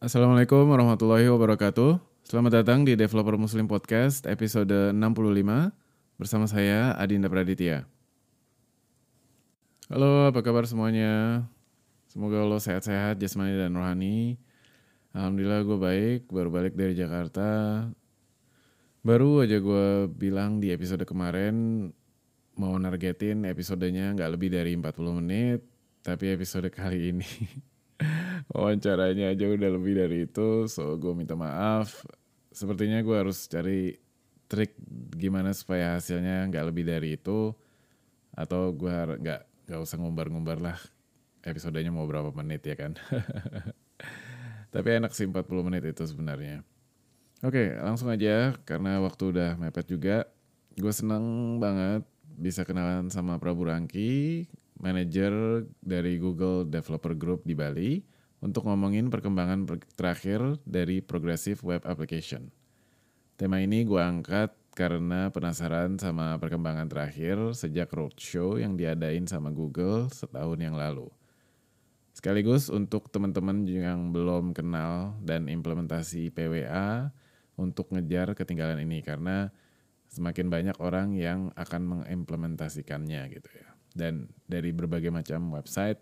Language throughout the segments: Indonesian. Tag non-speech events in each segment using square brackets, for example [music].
Assalamualaikum warahmatullahi wabarakatuh. Selamat datang di Developer Muslim Podcast episode 65 bersama saya Adinda Praditya. Halo, apa kabar semuanya? Semoga lo sehat-sehat, jasmani dan rohani. Alhamdulillah gue baik, baru balik dari Jakarta. Baru aja gue bilang di episode kemarin mau nargetin episodenya nggak lebih dari 40 menit, tapi episode kali ini [laughs] wawancaranya aja udah lebih dari itu so gue minta maaf. Sepertinya gue harus cari trik gimana supaya hasilnya nggak lebih dari itu atau gue nggak nggak usah ngumbar-ngumbar lah episodenya mau berapa menit ya kan? [laughs] Tapi enak sih 40 menit itu sebenarnya. Oke langsung aja karena waktu udah mepet juga. Gue seneng banget bisa kenalan sama Prabu Rangki manajer dari Google Developer Group di Bali untuk ngomongin perkembangan terakhir dari Progressive Web Application. Tema ini gue angkat karena penasaran sama perkembangan terakhir sejak roadshow yang diadain sama Google setahun yang lalu. Sekaligus untuk teman-teman yang belum kenal dan implementasi PWA untuk ngejar ketinggalan ini karena semakin banyak orang yang akan mengimplementasikannya gitu ya. Dan dari berbagai macam website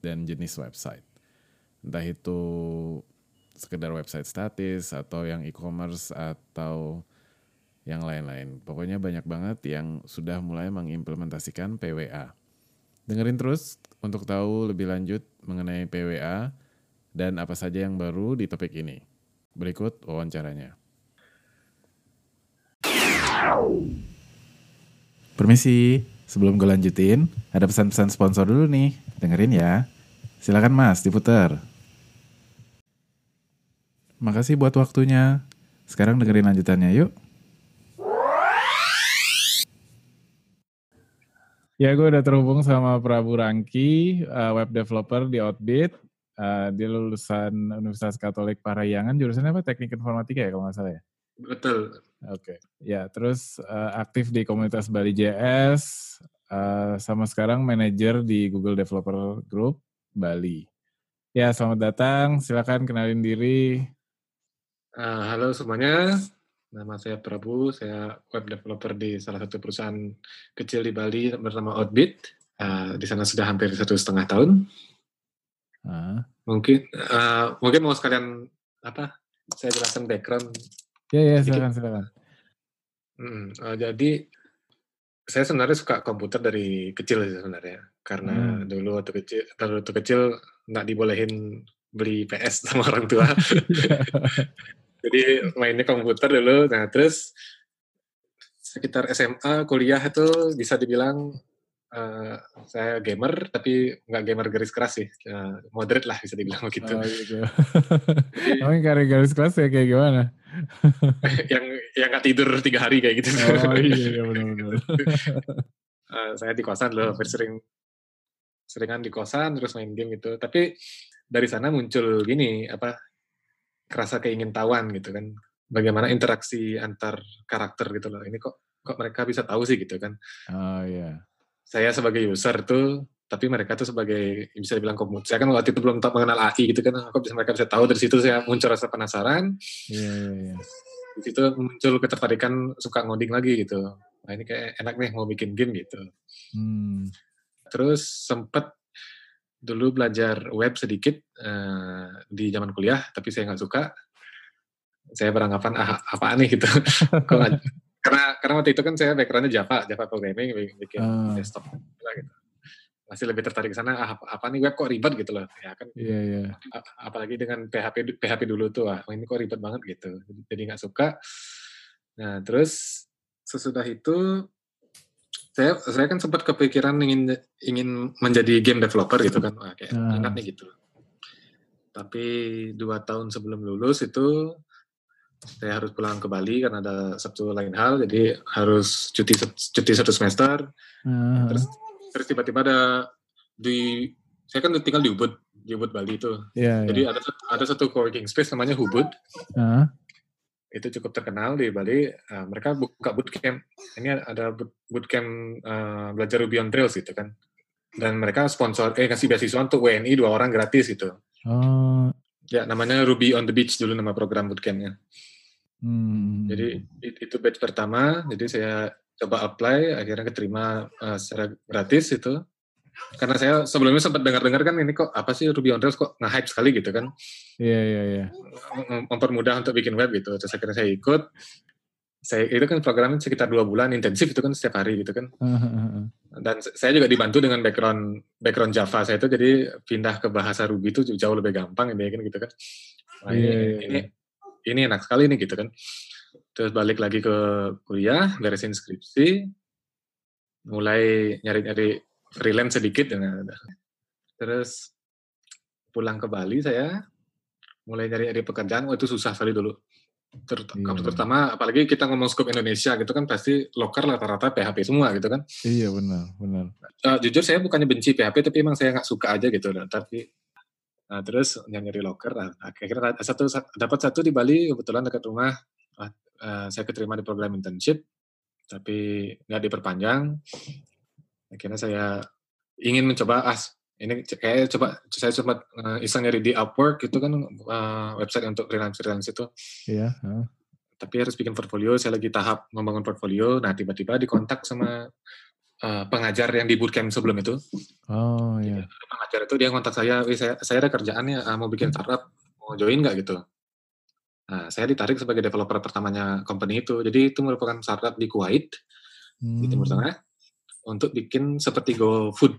dan jenis website entah itu sekedar website statis atau yang e-commerce atau yang lain-lain. Pokoknya banyak banget yang sudah mulai mengimplementasikan PWA. Dengerin terus untuk tahu lebih lanjut mengenai PWA dan apa saja yang baru di topik ini. Berikut wawancaranya. Permisi, sebelum gue lanjutin, ada pesan-pesan sponsor dulu nih. Dengerin ya. Silakan Mas, diputar. Makasih buat waktunya. Sekarang dengerin lanjutannya yuk. Ya, gue udah terhubung sama Prabu Rangki, uh, web developer di Outbit. Uh, dia lulusan Universitas Katolik Parahyangan, jurusannya apa? Teknik Informatika ya kalau nggak salah ya? Betul. Oke. Okay. Ya, terus uh, aktif di komunitas Bali JS, uh, sama sekarang manajer di Google Developer Group Bali. Ya, selamat datang. Silakan kenalin diri. Uh, halo semuanya, nama saya Prabu, saya web developer di salah satu perusahaan kecil di Bali bernama Outbit. Uh, di sana sudah hampir satu setengah tahun. Uh. Mungkin uh, mungkin mau sekalian apa? Saya jelaskan background. Ya ya silakan silakan. Hmm, uh, jadi saya sebenarnya suka komputer dari kecil sih sebenarnya karena hmm. dulu waktu kecil dulu waktu kecil nggak dibolehin beli PS [laughs] sama orang tua. [laughs] Jadi mainnya komputer dulu. Nah terus sekitar SMA, kuliah itu bisa dibilang uh, saya gamer, tapi nggak gamer garis keras sih. Uh, moderate lah bisa dibilang begitu. Oh, gitu. [laughs] Emang garis garis keras ya kayak gimana? [laughs] yang yang nggak tidur tiga hari kayak gitu. Oh iya, iya benar-benar. uh, [laughs] saya di kosan loh, sering seringan di kosan terus main game gitu. Tapi dari sana muncul gini apa kerasa keingintahuan gitu kan. Bagaimana interaksi antar karakter gitu loh. Ini kok kok mereka bisa tahu sih gitu kan. Oh iya. Yeah. saya sebagai user tuh tapi mereka tuh sebagai bisa dibilang komut saya kan waktu itu belum tahu mengenal AI gitu kan. Aku bisa mereka bisa tahu? Dari situ saya muncul rasa penasaran. Iya yeah, yeah, yeah. di situ muncul ketertarikan suka ngoding lagi gitu. Nah ini kayak enak nih mau bikin game gitu. Hmm. terus sempet dulu belajar web sedikit uh, di zaman kuliah, tapi saya nggak suka. Saya beranggapan ah apa nih gitu. [laughs] karena karena waktu itu kan saya backgroundnya Java, Java programming, bikin uh. desktop gitu. Masih lebih tertarik ke sana. Ah, apa, apa nih web kok ribet gitu loh. Ya kan. Iya, yeah, Yeah. Apalagi dengan PHP PHP dulu tuh, ah ini kok ribet banget gitu. Jadi nggak suka. Nah terus sesudah itu saya saya kan sempat kepikiran ingin ingin menjadi game developer gitu kan Wah, kayak hmm. enak nih gitu tapi dua tahun sebelum lulus itu saya harus pulang ke Bali karena ada satu lain hal jadi harus cuti cuti satu semester hmm. terus terus tiba-tiba ada di saya kan tinggal di Ubud di Ubud Bali itu yeah, jadi yeah. ada ada satu co-working space namanya Ubud uh itu cukup terkenal di Bali. Uh, mereka buka bootcamp. Ini ada bootcamp uh, belajar Ruby on Rails gitu kan. Dan mereka sponsor, eh kasih beasiswa untuk WNI dua orang gratis gitu. Oh. Ya, namanya Ruby on the Beach dulu nama program bootcampnya. Hmm. Jadi itu batch pertama, jadi saya coba apply, akhirnya keterima uh, secara gratis itu. Karena saya sebelumnya sempat dengar-dengar kan ini kok apa sih Ruby on Rails kok nge-hype sekali gitu kan. Iya, iya, iya. Mempermudah untuk bikin web gitu. Terus akhirnya saya ikut. Saya itu kan programnya sekitar dua bulan intensif itu kan setiap hari gitu kan. Dan saya juga dibantu dengan background background Java saya itu jadi pindah ke bahasa Ruby itu jauh lebih gampang ini kan gitu kan. Nah, Iya, ini, iya, ini ini enak sekali nih gitu kan. Terus balik lagi ke kuliah, beresin skripsi, mulai nyari-nyari freelance sedikit dengan terus pulang ke Bali saya mulai nyari-nyari pekerjaan, oh itu susah sekali dulu. Ter Iya. terutama apalagi kita ngomong scope Indonesia gitu kan pasti lokal rata-rata PHP semua gitu kan. Iya, benar, benar. Uh, jujur saya bukannya benci PHP tapi emang saya nggak suka aja gitu. Nah, tapi nah, terus nyari loker, nah, akhirnya satu dapat satu di Bali kebetulan dekat rumah. Uh, saya keterima di program internship, tapi nggak diperpanjang. Akhirnya saya ingin mencoba ah ini kayak coba saya coba uh, iseng nyari di Upwork itu kan uh, website untuk freelance freelance itu. Iya. Uh. Tapi harus bikin portfolio. Saya lagi tahap membangun portfolio. Nah tiba-tiba dikontak sama uh, pengajar yang di bootcamp sebelum itu. Oh iya. Pengajar itu dia kontak saya, saya saya ada kerjaannya uh, mau bikin startup, mau join nggak gitu. Nah, saya ditarik sebagai developer pertamanya company itu. Jadi itu merupakan startup di Kuwait, Hmm. di Timur Tengah, untuk bikin seperti GoFood.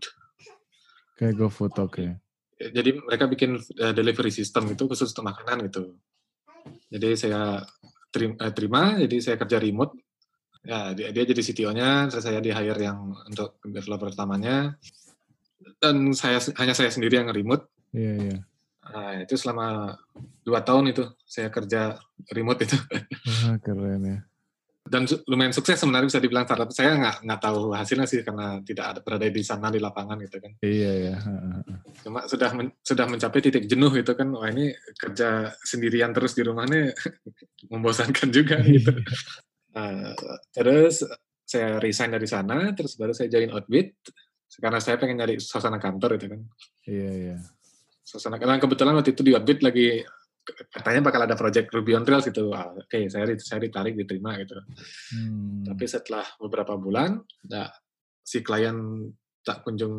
Kayak GoFood, oke. Okay. Jadi mereka bikin uh, delivery system itu khusus untuk makanan gitu. Jadi saya terima, uh, terima jadi saya kerja remote. Ya, dia, dia jadi CTO-nya, saya di hire yang untuk developer pertamanya. Dan saya hanya saya sendiri yang remote. Iya, iya. Nah, itu selama dua tahun itu saya kerja remote itu. Wah, [laughs] keren ya. Dan lumayan sukses sebenarnya bisa dibilang startup. Saya nggak nggak tahu hasilnya sih karena tidak ada berada di sana di lapangan gitu kan. Iya, iya. Cuma sudah men, sudah mencapai titik jenuh itu kan. Wah ini kerja sendirian terus di rumah nih [laughs] membosankan juga gitu. Nah, terus saya resign dari sana, terus baru saya join Outbit karena saya pengen nyari suasana kantor itu kan. Iya, iya. Suasana karena kebetulan waktu itu di Outbit lagi katanya bakal ada project Ruby on Rails gitu. Ah, Oke, okay, saya saya ditarik diterima gitu. Hmm. Tapi setelah beberapa bulan, nah, si klien tak kunjung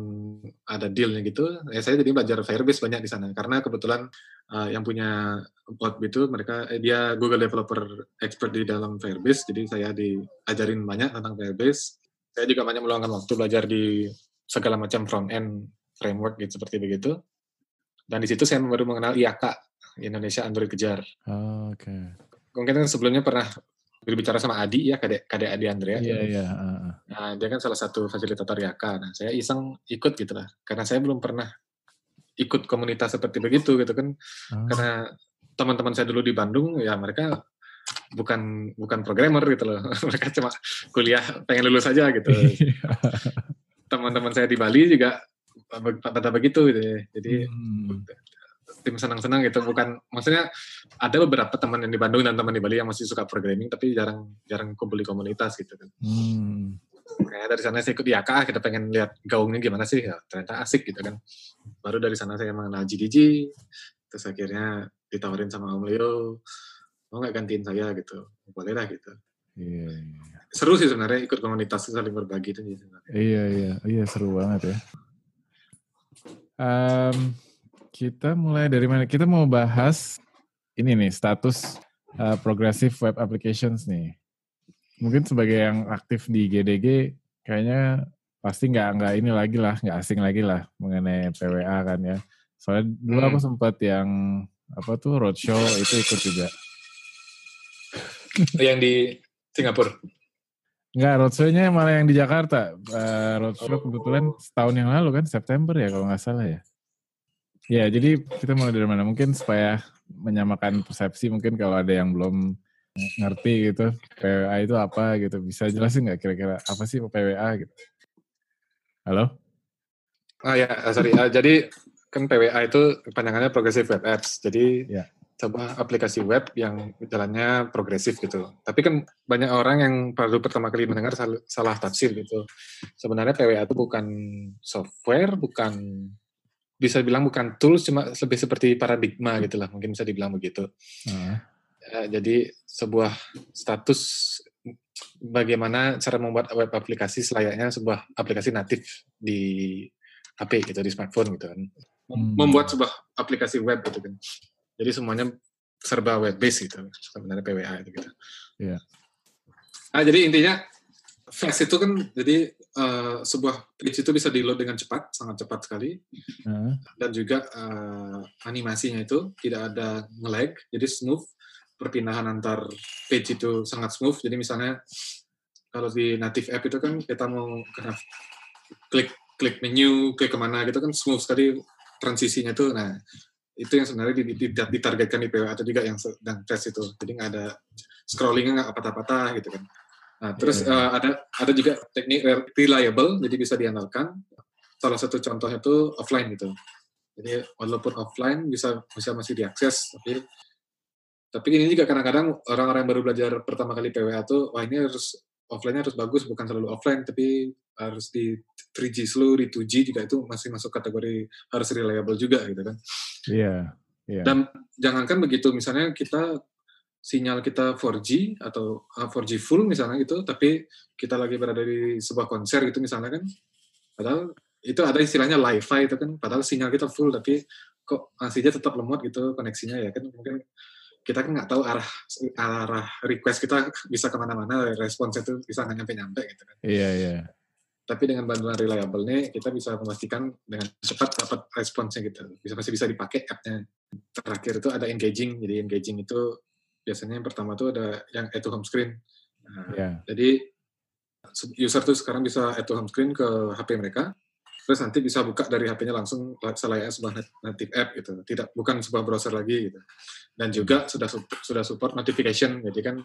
ada dealnya gitu. Ya saya jadi belajar Firebase banyak di sana karena kebetulan uh, yang punya Outbit itu mereka eh, dia Google Developer expert di dalam Firebase, jadi saya diajarin banyak tentang Firebase. Saya juga banyak meluangkan waktu belajar di segala macam front end framework gitu seperti begitu. Dan di situ saya baru mengenal IAK Indonesia Android Kejar. Oh, Oke. Okay. Mungkin kan sebelumnya pernah berbicara sama Adi ya, kadek kadek Adi Andrea. Iya, iya. Uh. Nah, dia kan salah satu fasilitator IAK. Nah, saya iseng ikut gitu lah. Karena saya belum pernah ikut komunitas seperti begitu gitu kan. Oh. Karena teman-teman saya dulu di Bandung ya mereka bukan bukan programmer gitu loh. [laughs] mereka cuma kuliah pengen lulus aja gitu. Teman-teman saya di Bali juga pada begitu gitu ya. Jadi hmm. Tim senang-senang gitu bukan maksudnya ada beberapa teman yang di Bandung dan teman di Bali yang masih suka programming tapi jarang jarang kumpul di komunitas gitu kan. Hmm. Kayak dari sana saya ikut IAK, kita pengen lihat gaungnya gimana sih, ya, ternyata asik gitu kan. Baru dari sana saya mengenal GDG, terus akhirnya ditawarin sama Om Leo, mau nggak gantiin saya gitu, boleh lah gitu. Iya, iya. Seru sih sebenarnya ikut komunitas saling berbagi itu. Iya, iya, iya seru banget ya. Um, kita mulai dari mana? Kita mau bahas ini nih status uh, progressive web applications nih. Mungkin sebagai yang aktif di GDG, kayaknya pasti nggak nggak ini lagi lah, nggak asing lagi lah mengenai PWA kan ya. Soalnya dulu hmm. aku sempat yang apa tuh roadshow itu ikut juga. Yang di Singapura? Enggak, roadshow-nya malah yang di Jakarta. Uh, roadshow kebetulan setahun yang lalu kan, September ya kalau nggak salah ya. Ya, jadi kita mulai dari mana? Mungkin supaya menyamakan persepsi, mungkin kalau ada yang belum ngerti gitu, PWA itu apa gitu. Bisa jelasin nggak kira-kira apa sih PWA gitu? Halo? Ah ya, sorry. Uh, jadi kan PWA itu panjangannya Progressive Web Apps. Jadi ya. sebuah aplikasi web yang jalannya progresif gitu. Tapi kan banyak orang yang baru pertama kali mendengar salah, salah tafsir gitu. Sebenarnya PWA itu bukan software, bukan bisa bilang bukan tools cuma lebih seperti paradigma gitu lah mungkin bisa dibilang begitu. Uh, Eh, jadi sebuah status bagaimana cara membuat web aplikasi selayaknya sebuah aplikasi natif di HP gitu di smartphone gitu kan. Hmm. membuat sebuah aplikasi web gitu kan. Jadi semuanya serba web based gitu sebenarnya PWA itu gitu. Iya. ah jadi intinya fast itu kan jadi eh, sebuah page itu bisa di load dengan cepat sangat cepat sekali uh, dan juga eh, animasinya itu tidak ada nge-lag, jadi smooth. Perpindahan antar page itu sangat smooth. Jadi misalnya kalau di native app itu kan kita mau kena klik klik menu, klik ke mana gitu kan smooth sekali transisinya tuh. Nah itu yang sebenarnya di- di- di- ditargetkan di PWA atau juga yang sedang tes itu. Jadi nggak ada scrollingnya nggak patah-patah gitu kan. Nah terus Iya, iya. eh, ada ada juga teknik reliable, jadi bisa diandalkan. Salah satu contohnya tuh offline gitu. Jadi walaupun offline bisa bisa masih diakses, tapi tapi ini juga kadang-kadang orang-orang yang baru belajar pertama kali PWA tuh, wah ini harus offline-nya harus bagus, bukan selalu offline, tapi harus di 3G slow, di 2G juga itu masih masuk kategori harus reliable juga gitu kan. Iya. Iya. Dan jangankan begitu, misalnya kita sinyal kita 4G atau uh, 4G full misalnya gitu, tapi kita lagi berada di sebuah konser gitu misalnya kan, padahal itu ada istilahnya Li-Fi itu kan, padahal sinyal kita full tapi kok masih aja tetap lemot gitu koneksinya ya kan. Mungkin kita kan nggak tahu arah arah request kita bisa ke mana-mana responsnya itu bisa nggak nyampe-nyampe gitu kan. Iya, iya. tapi dengan bantuan reliable nih kita bisa memastikan dengan cepat dapat responsnya gitu. Bisa masih bisa dipakai app-nya. Terakhir itu ada engaging jadi engaging itu biasanya yang pertama tuh ada yang add to home screen. Nah, Iya. jadi user tuh sekarang bisa add to home screen ke HP mereka terus nanti bisa buka dari HP-nya langsung selayaknya sebuah nat- native app gitu. Tidak bukan sebuah browser lagi gitu. Dan juga sudah sup- sudah support notification. Jadi kan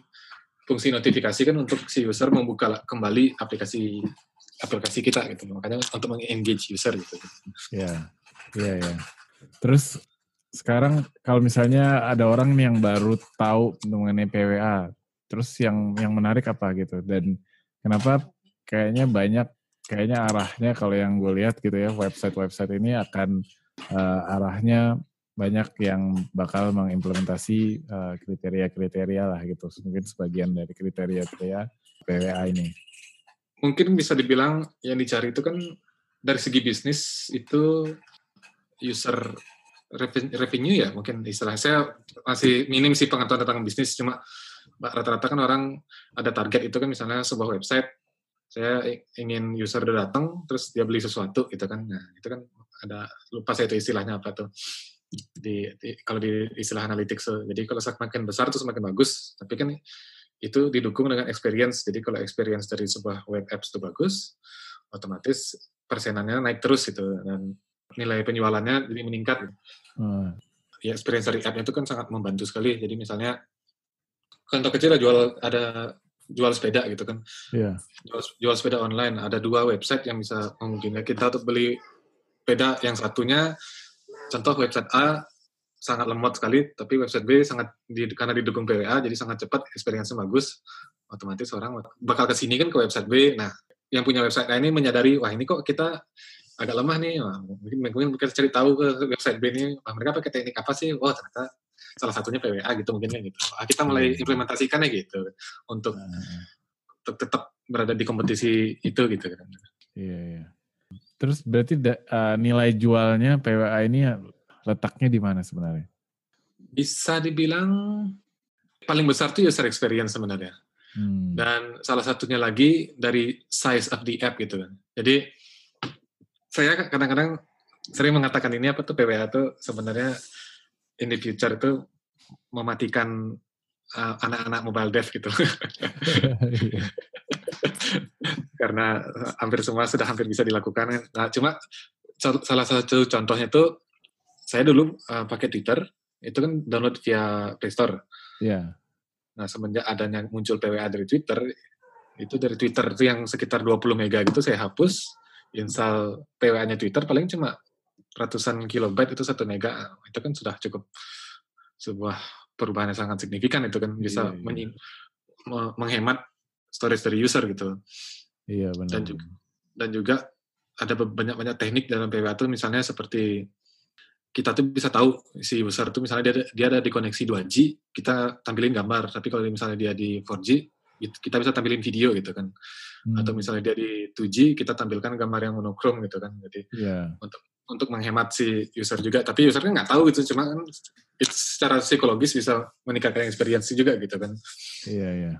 fungsi notifikasi kan untuk si user membuka kembali aplikasi aplikasi kita gitu. Makanya untuk meng-engage user gitu. Iya, iya, iya. Terus sekarang kalau misalnya ada orang nih yang baru tahu mengenai PWA, terus yang yang menarik apa gitu dan kenapa kayaknya banyak kayaknya arahnya kalau yang gue lihat gitu ya website-website ini akan eh, arahnya banyak yang bakal mengimplementasi eh, kriteria-kriteria lah gitu mungkin sebagian dari kriteria-kriteria PWA ini. mungkin bisa dibilang yang dicari itu kan dari segi bisnis itu user revenue ya mungkin istilah saya masih minim sih pengetahuan tentang bisnis cuma rata-rata kan orang ada target itu kan misalnya sebuah website saya ingin user udah datang terus dia beli sesuatu gitu kan nah itu kan ada lupa saya itu istilahnya apa tuh di, di- kalau di istilah analytics tuh. jadi kalau semakin besar tuh semakin bagus tapi kan itu didukung dengan experience. Jadi kalau experience dari sebuah web apps itu bagus, otomatis persenannya naik terus gitu dan nilai penjualannya jadi meningkat. Hmm, Ya experience dari app itu kan sangat membantu sekali. Jadi misalnya contoh kecil ada jual ada jual sepeda gitu kan. Iya. Jual, jual sepeda online ada dua website yang bisa memungkinkan kita untuk beli sepeda yang satunya contoh website A sangat lemot sekali, tapi website B sangat di, karena didukung PWA jadi sangat cepat, experience-nya bagus, otomatis orang bakal ke sini kan ke website B. Nah, yang punya website A ini menyadari wah ini kok kita agak lemah nih, wah, mungkin mungkin kita cari tahu ke website B ini, wah mereka pakai teknik apa sih? Oh ternyata salah satunya PWA gitu mungkin kan gitu. Ah, kita mulai implementasikannya gitu untuk Nah, untuk tetap berada di kompetisi itu gitu kan. Iya, iya. Terus berarti da- eh, nilai jualnya PWA ini letaknya di mana sebenarnya? Bisa dibilang paling besar tuh user experience sebenarnya. Hmm. Dan salah satunya lagi dari size of the app gitu kan. Jadi saya kadang-kadang sering mengatakan ini apa tuh PWA tuh sebenarnya in the future itu mematikan uh, anak-anak mobile dev gitu. [laughs] Karena uh, hampir semua sudah hampir bisa dilakukan. kan. Nah, cuma sal- salah satu contohnya tuh saya dulu uh, pakai Twitter itu kan download via Play Store. Iya. Nah, semenjak adanya muncul PWA dari Twitter, itu dari Twitter itu yang sekitar 20 mega gitu saya hapus, install PWA-nya Twitter paling cuma ratusan kilobyte itu satu mega, itu kan sudah cukup sebuah perubahan yang sangat signifikan itu kan bisa Iya, iya. me- menghemat storage dari user gitu. Iya benar. Dan juga- Dan juga ada banyak-banyak teknik dalam PWA itu misalnya seperti kita tuh bisa tahu si user tuh misalnya dia ada, dia ada di koneksi 2G, kita tampilin gambar. Tapi kalau misalnya dia di 4G, kita bisa tampilin video gitu kan. Hmm. Atau misalnya dia di 2G, kita tampilkan gambar yang monokrom gitu kan. Jadi yeah. untuk untuk menghemat si user juga. Tapi usernya nggak tahu gitu, cuma kan secara psikologis bisa meningkatkan experience juga gitu kan. Iya yeah, iya. Yeah.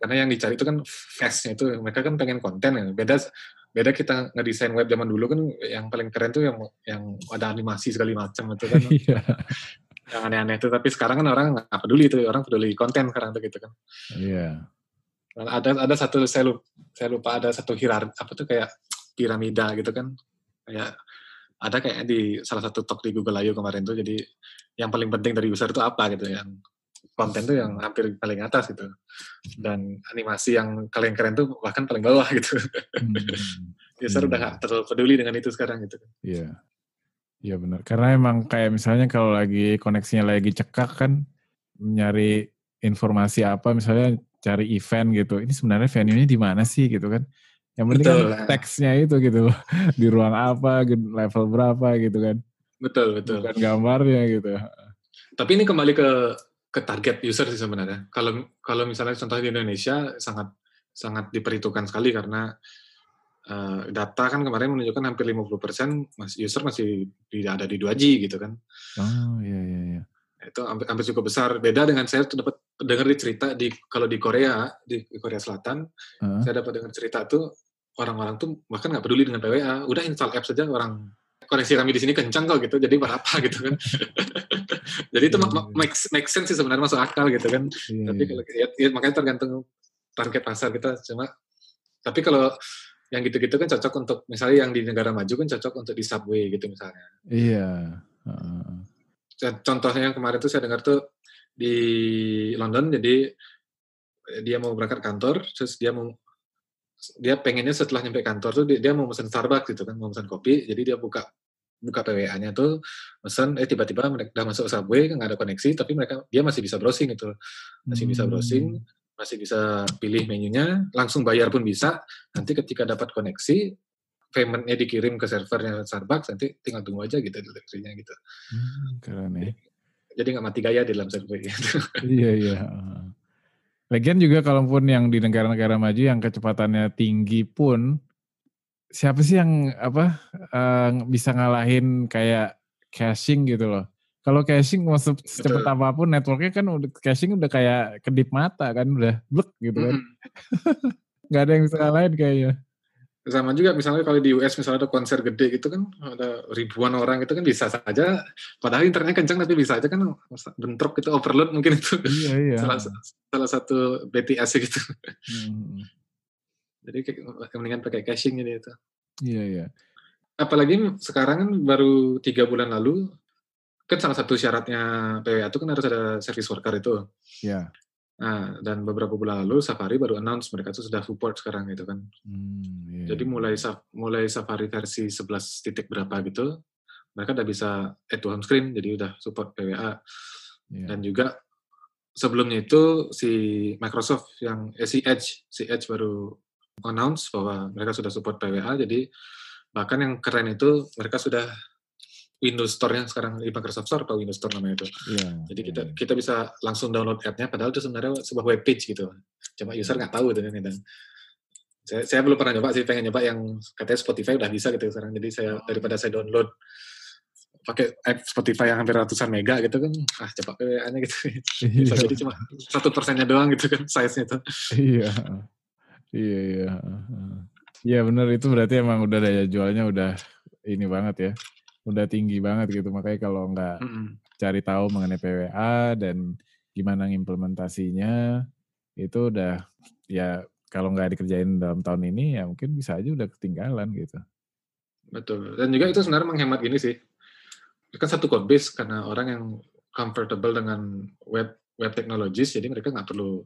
Karena yang dicari itu kan fast-nya itu mereka kan pengen konten ya. Beda beda kita ngedesain web zaman dulu kan yang paling keren tuh yang yang ada animasi segala macam itu kan [laughs] yeah. Yang aneh-aneh itu tapi sekarang kan orang nggak peduli itu orang peduli konten sekarang tuh gitu kan iya yeah. ada ada satu saya lupa, saya lupa ada satu hierarki apa tuh kayak piramida gitu kan kayak ada kayak di salah satu talk di Google I.O. kemarin tuh jadi yang paling penting dari user itu apa gitu yang konten tuh yang hampir paling atas gitu dan animasi yang kalian keren tuh bahkan paling bawah gitu hmm. [laughs] user hmm. udah gak terlalu peduli dengan itu sekarang gitu iya yeah. Iya benar. Karena emang kayak misalnya kalau lagi koneksinya lagi cekak kan nyari informasi apa misalnya cari event gitu ini sebenarnya venue-nya di mana sih? gitu kan. Yang penting kan betul. kan teksnya itu gitu [laughs] di ruang apa level berapa gitu kan. Betul betul. Bukan gambarnya gitu. Tapi ini kembali ke ke target user sih sebenarnya. Kalau kalau misalnya contoh di Indonesia sangat sangat diperhitungkan sekali karena uh, data kan kemarin menunjukkan hampir 50% mas user masih tidak ada di 2G gitu kan. Oh iya iya iya. Itu hampir, hampir cukup besar. Beda dengan saya dapat dengar di cerita di kalau di Korea di, Korea Selatan uh-huh. saya dapat dengar cerita tuh orang-orang tuh bahkan nggak peduli dengan PWA, udah install app saja orang koneksi kami di sini kencang kok gitu, jadi berapa gitu kan. [laughs] jadi itu yeah, make, make sense sih sebenarnya masuk akal gitu kan. Yeah, tapi iya. kalau ya, ya, makanya tergantung target pasar kita cuma tapi kalau yang gitu-gitu kan cocok untuk misalnya yang di negara maju kan cocok untuk di subway gitu misalnya. Iya. Uh. Contohnya yang kemarin tuh saya dengar tuh di London jadi dia mau berangkat kantor terus dia mau dia pengennya setelah nyampe kantor tuh dia, dia mau pesan Starbucks gitu kan mau pesan kopi jadi dia buka buka PWA-nya tuh pesan eh tiba-tiba mereka udah masuk subway kan nggak ada koneksi tapi mereka dia masih bisa browsing gitu masih bisa browsing hmm. Masih bisa pilih menunya langsung bayar pun bisa nanti ketika dapat koneksi paymentnya dikirim ke servernya Starbucks nanti tinggal tunggu aja gitu deliverynya gitu hmm, keren ya jadi nggak mati gaya di dalam subway [laughs] gitu. iya iya Lagian juga kalaupun yang di negara-negara maju yang kecepatannya tinggi pun siapa sih yang apa uh, bisa ngalahin kayak caching gitu loh. Kalau caching mau secepat apa pun networknya kan udah caching udah kayak kedip mata kan udah blek gitu kan. Mm. [laughs] Gak ada yang bisa ngalahin kayaknya sama juga misalnya kalau di US misalnya ada konser gede gitu kan ada ribuan orang itu kan bisa saja padahal internetnya kencang tapi bisa aja kan bentrok itu overload mungkin itu iya, iya. salah, salah satu BTS gitu hmm. jadi mendingan pakai caching ini itu iya iya apalagi sekarang kan baru tiga bulan lalu kan salah satu syaratnya PWA itu kan harus ada service worker itu iya Nah, dan beberapa bulan lalu Safari baru announce mereka tuh sudah support sekarang gitu kan. Hmm, yeah. Jadi mulai mulai Safari versi 11 titik berapa gitu, mereka udah bisa add to home screen, jadi udah support PWA. Yeah. Dan juga sebelumnya itu si Microsoft yang eh, si Edge, si Edge baru announce bahwa mereka sudah support PWA, jadi bahkan yang keren itu mereka sudah Windows Store-nya sekarang di Microsoft Store atau Windows Store namanya itu. Yeah, Jadi kita yeah. kita bisa langsung download app-nya, padahal itu sebenarnya sebuah web page gitu. Cuma user nggak tahu itu kan. Dan saya, saya belum pernah nyoba sih, pengen nyoba yang katanya Spotify udah bisa gitu sekarang. Jadi saya daripada saya download pakai app Spotify yang hampir ratusan mega gitu kan, ah coba PWA-nya gitu. Bisa jadi cuma satu persennya doang gitu kan size-nya itu. Iya, iya, iya. Iya benar itu berarti emang udah daya jualnya udah ini banget ya udah tinggi banget gitu makanya kalau nggak mm -hmm. cari tahu mengenai PWA dan gimana implementasinya itu udah ya kalau nggak dikerjain dalam tahun ini ya mungkin bisa aja udah ketinggalan gitu. Betul. Dan juga itu sebenarnya menghemat gini sih. Kan satu code base karena orang yang comfortable dengan web web technologies jadi mereka nggak perlu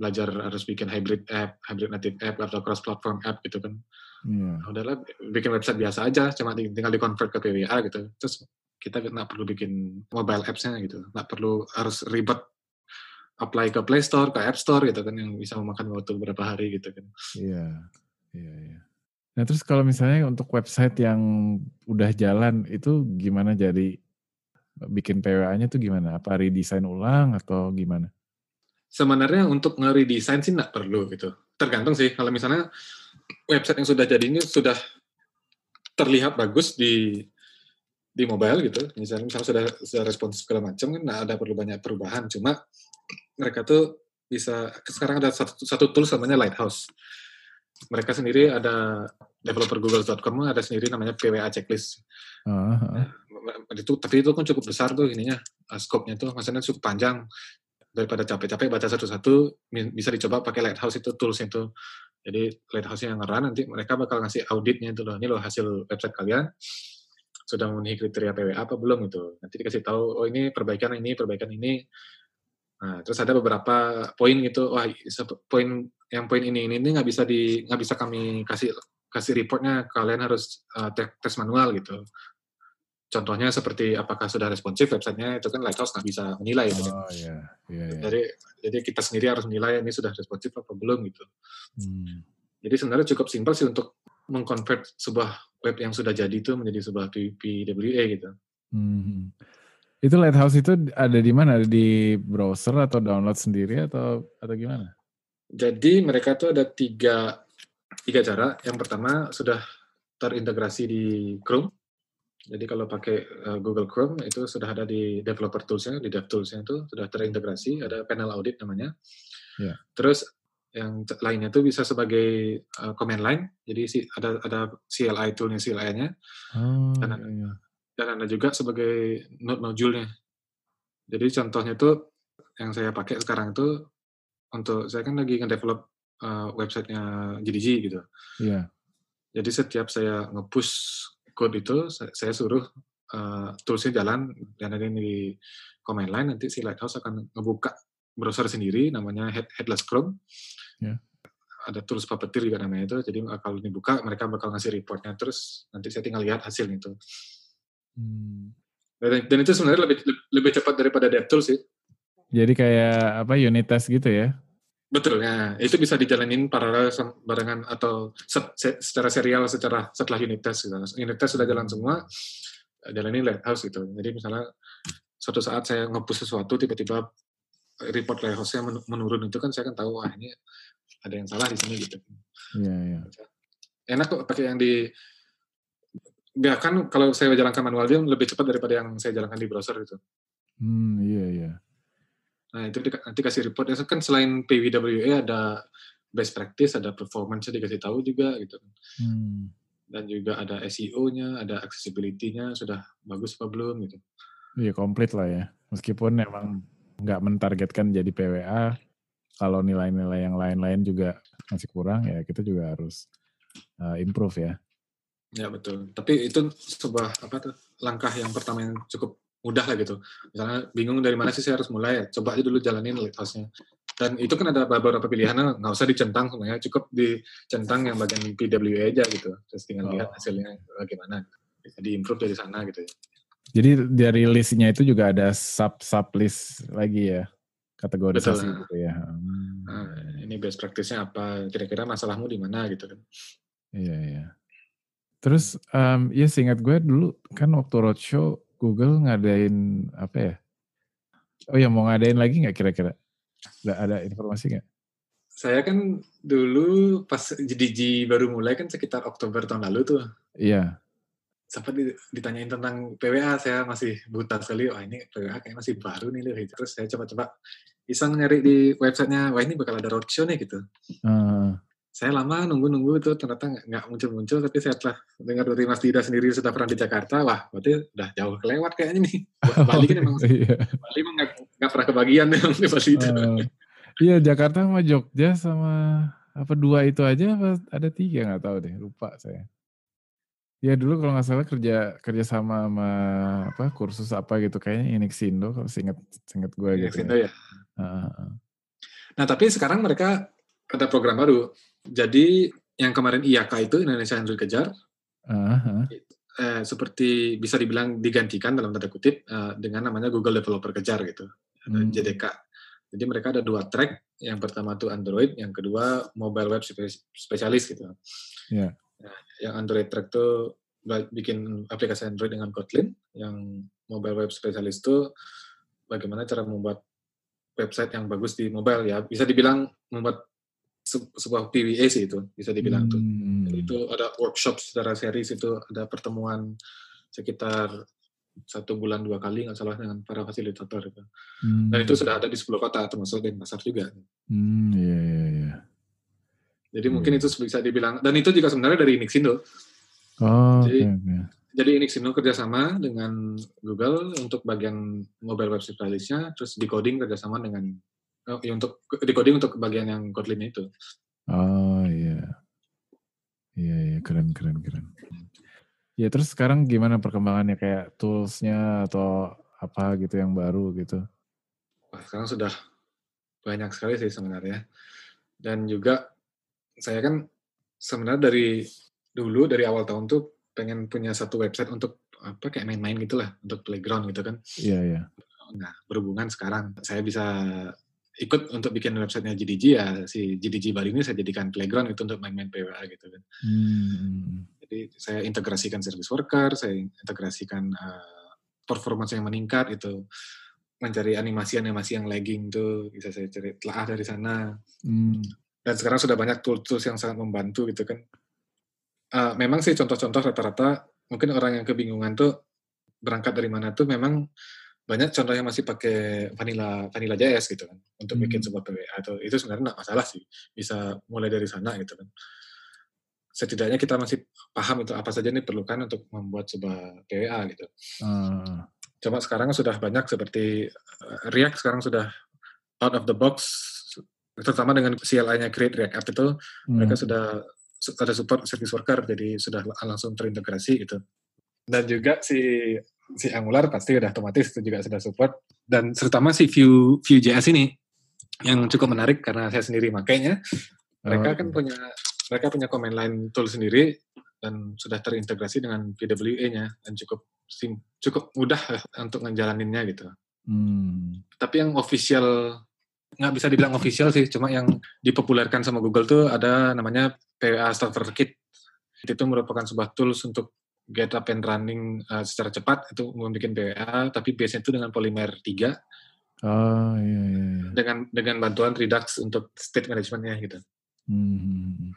belajar harus bikin hybrid app, hybrid native app atau cross platform app gitu kan. Yeah. Udahlah bikin website biasa aja, cuma tinggal di convert ke PWA gitu. Terus kita nggak perlu bikin mobile apps-nya gitu, nggak perlu harus ribet apply ke Play Store, ke App Store gitu kan yang bisa memakan waktu beberapa hari gitu kan. Iya, iya, iya. Nah terus kalau misalnya untuk website yang udah jalan itu gimana jadi bikin PWA-nya tuh gimana? Apa redesign ulang atau gimana? Sebenarnya untuk nge-redesign sih nggak perlu gitu. Tergantung sih kalau misalnya website yang sudah jadi ini sudah terlihat bagus di di mobile gitu, misalnya misalnya sudah sudah responsif segala macam kan nggak ada perlu banyak perubahan. Cuma mereka tuh bisa sekarang ada satu, satu tools namanya Lighthouse mereka sendiri ada developer google.com ada sendiri namanya PWA checklist. Uh, uh. itu tapi itu kan cukup besar tuh ininya, uh, scope-nya tuh maksudnya cukup panjang daripada capek-capek baca satu-satu bisa dicoba pakai Lighthouse itu tools itu. Jadi Lighthouse yang ngeran nanti mereka bakal ngasih auditnya itu loh. Ini loh hasil website kalian sudah memenuhi kriteria PWA apa belum itu. Nanti dikasih tahu oh ini perbaikan ini, perbaikan ini. Nah, terus ada beberapa poin gitu. Wah, poin yang poin ini ini nggak bisa di nggak bisa kami kasih kasih reportnya kalian harus uh, tes manual gitu contohnya seperti apakah sudah responsif websitenya itu kan Lighthouse nggak bisa menilai gitu. oh, iya. Iya, iya. jadi jadi kita sendiri harus menilai ini sudah responsif apa belum gitu hmm. jadi sebenarnya cukup simpel sih untuk mengkonvert sebuah web yang sudah jadi itu menjadi sebuah PWA gitu hmm. itu Lighthouse itu ada di mana ada di browser atau download sendiri atau atau gimana jadi mereka tuh ada tiga, tiga cara. Yang pertama sudah terintegrasi di Chrome. Jadi kalau pakai uh, Google Chrome itu sudah ada di developer toolsnya, di dev toolsnya itu sudah terintegrasi, ada panel audit namanya. Yeah. Terus yang lainnya itu bisa sebagai uh, command line, jadi si, ada ada CLI toolnya CLI-nya, oh, dan, ada, iya. dan ada juga sebagai node module-nya. Jadi contohnya itu yang saya pakai sekarang itu untuk saya kan lagi nge-develop uh, websitenya GDG gitu. Iya. Yeah. Jadi setiap saya nge-push code itu, saya, suruh uh, toolsnya jalan, dan nanti di command line, nanti si Lighthouse akan ngebuka browser sendiri, namanya Head, Headless Chrome. Yeah. Ada tools Puppeteer juga namanya itu, jadi kalau dibuka, mereka bakal ngasih reportnya, terus nanti saya tinggal lihat hasil itu. Hmm. Dan, dan itu sebenarnya lebih, lebih cepat daripada DevTools sih. Jadi kayak apa unit test gitu ya? Betul ya, itu bisa dijalanin paralel barengan atau se secara serial secara setelah unit test. Gitu. Unit test sudah jalan semua, jalanin lighthouse gitu. Jadi misalnya suatu saat saya ngepush sesuatu tiba-tiba report lighthouse-nya menurun itu kan saya kan tahu wah ini ada yang salah di sini gitu. Iya, iya. Enak kok pakai yang di ya kan kalau saya jalankan manual dia lebih cepat daripada yang saya jalankan di browser itu. Hmm, iya iya. Nah itu nanti kasih report. Ya kan selain PWWA ada best practice, ada performance dikasih tahu juga gitu. Hmm. Dan juga ada SEO-nya, ada accessibility-nya sudah bagus apa belum gitu. Iya komplit lah ya. Meskipun emang nggak mentargetkan jadi PWA, kalau nilai-nilai yang lain-lain juga masih kurang ya kita juga harus uh, improve ya. Ya betul. Tapi itu sebuah apa tuh langkah yang pertama yang cukup mudah lah gitu. Misalnya bingung dari mana sih saya harus mulai, coba aja dulu jalanin lighthouse-nya. Dan itu kan ada beberapa pilihan, nggak usah dicentang semuanya, cukup dicentang yang bagian PWA aja gitu. Terus tinggal oh. lihat hasilnya bagaimana. Bisa diimprove dari sana gitu ya. Jadi dari listnya itu juga ada sub-sub list lagi ya? Kategorisasi Betul. gitu ya? Hmm. Nah, ini best practice-nya apa? Kira-kira masalahmu di mana gitu kan? Iya, iya. Terus, um, ya seingat gue dulu kan waktu roadshow Google ngadain apa ya? Oh ya mau ngadain lagi nggak kira-kira? Nggak ada informasi nggak? Saya kan dulu pas GDG baru mulai kan sekitar Oktober tahun lalu tuh. Iya. Sempat ditanyain tentang PWA, saya masih buta sekali. Wah ini PWA kayak masih baru nih loh. Terus saya coba-coba iseng nyari di websitenya, wah ini bakal ada roadshow nih gitu. Uh saya lama nunggu-nunggu itu ternyata nggak muncul-muncul tapi saya telah dengar dari Mas Dida sendiri sudah pernah di Jakarta wah berarti udah jauh kelewat kayaknya nih Bali kan emang [laughs] iya. Bali emang nggak pernah kebagian memang di Mas Dida uh, iya Jakarta sama Jogja sama apa dua itu aja apa ada tiga nggak tahu deh lupa saya ya dulu kalau nggak salah kerja kerja sama sama apa kursus apa gitu kayaknya Inixindo kalau singkat singkat gue gitu ya. ya. Uh, nah tapi sekarang mereka ada program baru jadi yang kemarin IAK itu Indonesia yang dikejar, uh-huh. eh, seperti bisa dibilang digantikan dalam tanda kutip eh, dengan namanya Google Developer Kejar gitu, hmm. JDK. Jadi mereka ada dua track, yang pertama itu Android, yang kedua mobile web spesialis gitu. Yeah. yang Android Track tuh ba- bikin aplikasi Android dengan Kotlin, yang mobile web specialist tuh bagaimana cara membuat website yang bagus di mobile ya. Bisa dibilang membuat sebuah PWA sih itu, bisa dibilang tuh. Hmm. Jadi itu ada workshop secara series itu ada pertemuan sekitar satu bulan dua kali nggak salah dengan para fasilitator itu. Hmm. Dan itu sudah ada di 10 kota termasuk Denpasar juga. Hmm, iya, iya, iya. Jadi Hmm. mungkin itu bisa dibilang dan itu juga sebenarnya dari Nixindo. Oh, Jadi- oke. Jadi Nixindo kerjasama dengan Google untuk bagian mobile web specialist-nya, terus decoding kerjasama dengan ya untuk decoding untuk bagian yang Kotlin itu. Oh, iya. Iya, iya, keren, keren, keren. Ya, terus sekarang gimana perkembangannya kayak tools-nya atau apa gitu yang baru gitu? Wah, sekarang sudah banyak sekali sih sebenarnya. Dan juga saya kan sebenarnya dari dulu dari awal tahun tuh pengen punya satu website untuk apa kayak main-main gitulah untuk playground gitu kan. Iya, iya. Nah, berhubungan sekarang saya bisa ikut untuk bikin websitenya GDG ya si GDG Bali ini saya jadikan playground itu untuk main-main PWA gitu kan. Hmm. Jadi saya integrasikan service worker, saya integrasikan uh, performance yang meningkat itu mencari animasi-animasi yang lagging tuh bisa saya cari telah dari sana. Hmm. Dan sekarang sudah banyak tools-tools yang sangat membantu gitu kan. Uh, memang sih contoh-contoh rata-rata mungkin orang yang kebingungan tuh berangkat dari mana tuh memang banyak contohnya masih pakai vanilla vanilla JS gitu kan untuk bikin Hmm. sebuah PWA atau itu sebenarnya nggak masalah sih bisa mulai dari sana gitu kan setidaknya kita masih paham itu apa saja yang diperlukan untuk membuat sebuah PWA gitu Ah, cuma sekarang sudah banyak seperti uh, React sekarang sudah out of the box terutama dengan CLI-nya Create React App itu mereka hmm. sudah su- ada support service worker jadi sudah langsung terintegrasi gitu dan juga si si Angular pasti udah otomatis itu juga sudah support. Dan terutama si Vue Vue.js ini yang cukup menarik karena saya sendiri makainya. Mereka Oh, kan punya mereka punya command line tool sendiri dan sudah terintegrasi dengan PWA-nya dan cukup sim, cukup mudah [laughs] untuk ngejalaninnya gitu. Hmm. tapi yang official nggak bisa dibilang official sih cuma yang dipopulerkan sama Google tuh ada namanya PWA Starter Kit itu merupakan sebuah tools untuk get up and running uh, secara cepat itu membuat PWA tapi biasanya itu dengan Polymer 3 Oh, iya, iya, iya. dengan dengan bantuan Redux untuk state managementnya gitu Hmm.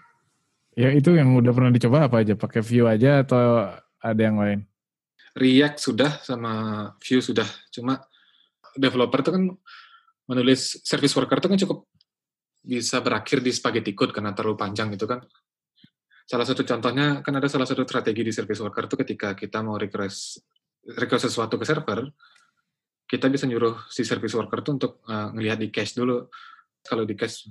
Ya itu yang udah pernah dicoba apa aja? Pakai Vue aja atau ada yang lain? React sudah sama Vue sudah cuma developer itu kan menulis service worker itu kan cukup bisa berakhir di spaghetti code karena terlalu panjang gitu kan salah satu contohnya kan ada salah satu strategi di service worker itu ketika kita mau request request sesuatu ke server kita bisa nyuruh si service worker itu untuk uh, ngelihat di cache dulu. Kalau di cache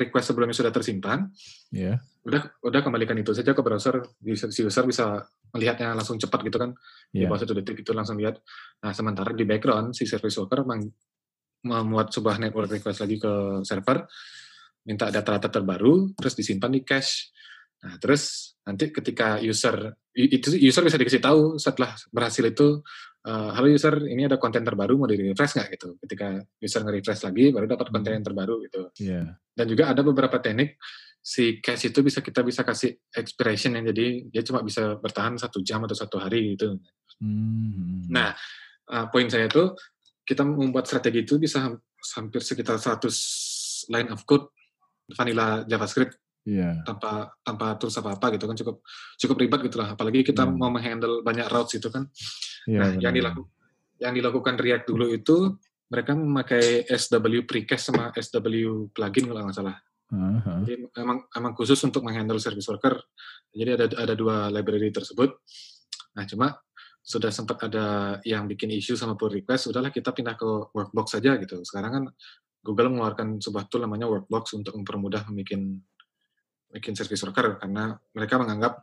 request sebelumnya sudah tersimpan Ya. udah udah kembalikan itu saja ke browser. Si user bisa melihatnya langsung cepat gitu kan. Di Ya. bawah satu detik itu langsung lihat. Nah sementara di background si service worker meng- membuat sebuah network request lagi ke server minta data-data terbaru terus disimpan di cache nah terus nanti ketika user itu user bisa dikasih tahu setelah berhasil itu eh, halo user ini ada konten terbaru mau di refresh nggak gitu ketika user nge-refresh lagi baru dapat konten yang terbaru gitu Iya. dan juga ada beberapa teknik si cache itu bisa kita bisa kasih expiration yang jadi dia cuma bisa bertahan satu jam atau satu hari gitu. Hmm. Nah, uh, poin saya itu kita membuat strategi itu bisa ham- hampir sekitar 100 line of code vanilla JavaScript Iya. tanpa tanpa tools apa apa gitu kan cukup cukup ribet gitu lah. Apalagi kita Hmm. mau menghandle banyak routes itu kan. Iya. nah, benar. yang dilakukan yang dilakukan React dulu itu mereka memakai SW precast sama SW plugin kalau nggak salah. Aha. Jadi emang emang khusus untuk menghandle service worker. Jadi ada ada dua library tersebut. Nah, cuma sudah sempat ada yang bikin issue sama pull request, udahlah kita pindah ke workbox saja gitu. Sekarang kan Google mengeluarkan sebuah tool namanya workbox untuk mempermudah bikin bikin service worker karena mereka menganggap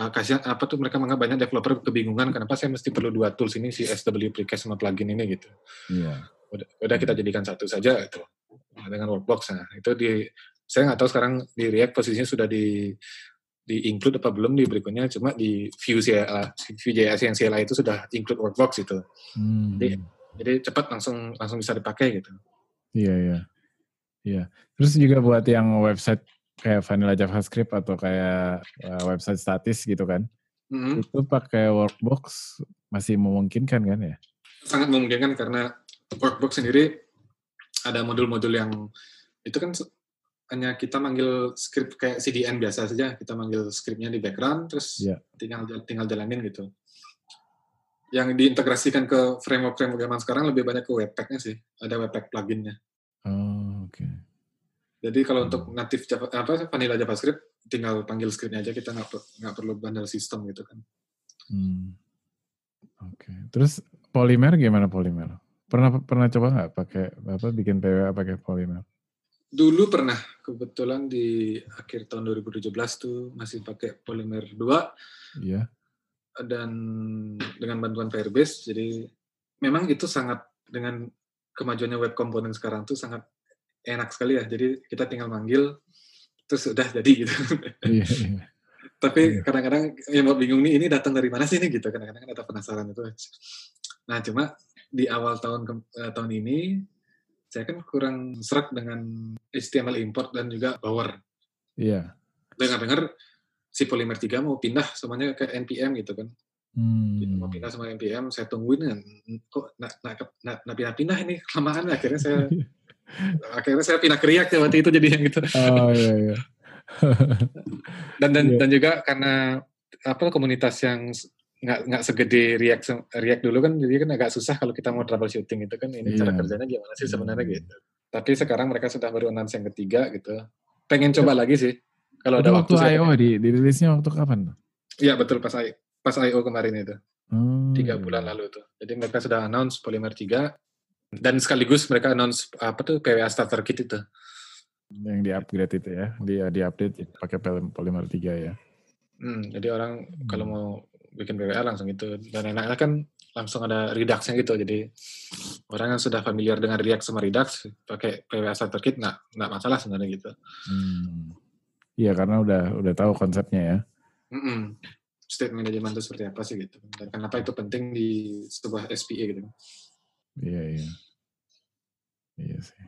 uh, kasihan apa tuh mereka menganggap banyak developer kebingungan kenapa saya mesti perlu dua tools ini si SW precast sama plugin ini gitu Iya. udah, udah kita jadikan satu saja itu Nah, dengan workbox nah itu di saya nggak tahu sekarang di React posisinya sudah di di include apa belum di berikutnya cuma di Vue CLI Vue.js yang CLI itu sudah include workbox itu Hmm. Jadi- jadi cepat langsung langsung bisa dipakai gitu Iya, iya. Iya. Terus juga buat yang website kayak vanilla JavaScript atau kayak uh, website statis gitu kan. Mhm. Itu pakai workbox masih memungkinkan kan ya? Sangat memungkinkan karena workbox sendiri ada modul-modul yang itu kan hanya kita manggil script kayak CDN biasa saja, kita manggil scriptnya di background terus Iya. tinggal tinggal jalanin gitu. Yang diintegrasikan ke framework-framework zaman sekarang lebih banyak ke Webpack-nya sih. Ada Webpack plugin-nya. Oh, oke. Jadi kalau untuk native Java, apa vanilla JavaScript tinggal panggil scriptnya aja kita nggak nggak perlu bundle sistem gitu kan. Hmm. Oke. Terus Polymer gimana Polymer? Pernah pernah coba nggak pakai apa bikin PWA pakai Polymer? Dulu pernah kebetulan di akhir tahun 2017 tuh masih pakai Polymer 2 Iya. dan dengan bantuan Firebase. Jadi memang itu sangat dengan kemajuannya web komponen sekarang tuh sangat enak sekali ya. Jadi kita tinggal manggil terus udah jadi gitu. Iya. iya. Tapi Iya. kadang-kadang yang mau bingung nih ini datang dari mana sih nih gitu. Kadang-kadang ada penasaran itu. Nah cuma di awal tahun ke- eh, tahun ini saya kan kurang serak dengan HTML import dan juga Bower. Iya. Dengar-dengar si Polymer 3 mau pindah semuanya ke NPM gitu kan. Gitu, mau Hmm. pindah sama NPM, saya tungguin kan, kok nak nak nak nak pindah-pindah ini kelamaan akhirnya saya [laughs] akhirnya saya pindah ke React ya waktu itu jadi yang gitu. Oh iya iya. [laughs] Dan dan Iya. dan juga karena apa komunitas yang nggak nggak segede React React dulu kan jadi kan agak susah kalau kita mau troubleshooting itu kan ini cara Iya. kerjanya gimana sih sebenarnya Hmm. gitu. Tapi sekarang mereka sudah baru announce yang ketiga gitu. Pengen coba lagi sih. Kalau ada waktu waktu I.O. di dirilisnya waktu kapan? Iya betul pas I, pas IO kemarin itu. Hmm. tiga bulan lalu tuh. Jadi mereka sudah announce Polymer 3 dan sekaligus mereka announce apa tuh PWA Starter Kit itu. Yang di upgrade itu ya, di di update pakai Poly- Polymer 3 ya. Hmm, jadi orang kalau Hmm. mau bikin PWA langsung itu dan enaknya kan langsung ada Redux-nya gitu. Jadi orang yang sudah familiar dengan React sama Redux pakai PWA Starter Kit nggak nggak masalah sebenarnya gitu. Hmm. Iya karena udah udah tahu konsepnya ya. Mm-mm. State management itu seperti apa sih gitu. Dan kenapa itu penting di sebuah SPA gitu. Iya iya. Iya sih.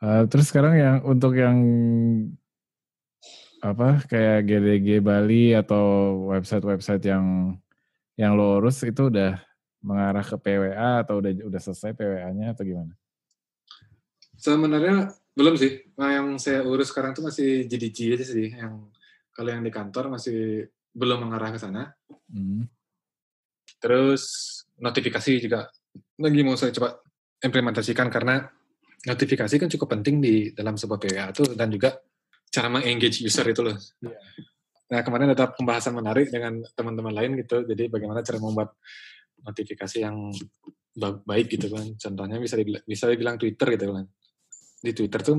Eh, terus sekarang yang untuk yang apa kayak GDG Bali atau website-website yang yang lo urus itu udah mengarah ke PWA atau udah udah selesai PWA-nya atau gimana? Sebenarnya belum sih. Nah, yang saya urus sekarang tuh masih GDG aja sih. Yang kalau yang di kantor masih belum mengarah ke sana. Hmm. Terus notifikasi juga lagi mau saya coba implementasikan karena notifikasi kan cukup penting di dalam sebuah PWA itu dan juga cara mengengage user itu loh. Iya. Nah kemarin ada pembahasan menarik dengan teman-teman lain gitu. Jadi bagaimana cara membuat notifikasi yang ba- baik gitu kan. Contohnya bisa dibilang, bisa dibilang Twitter gitu kan. Di Twitter tuh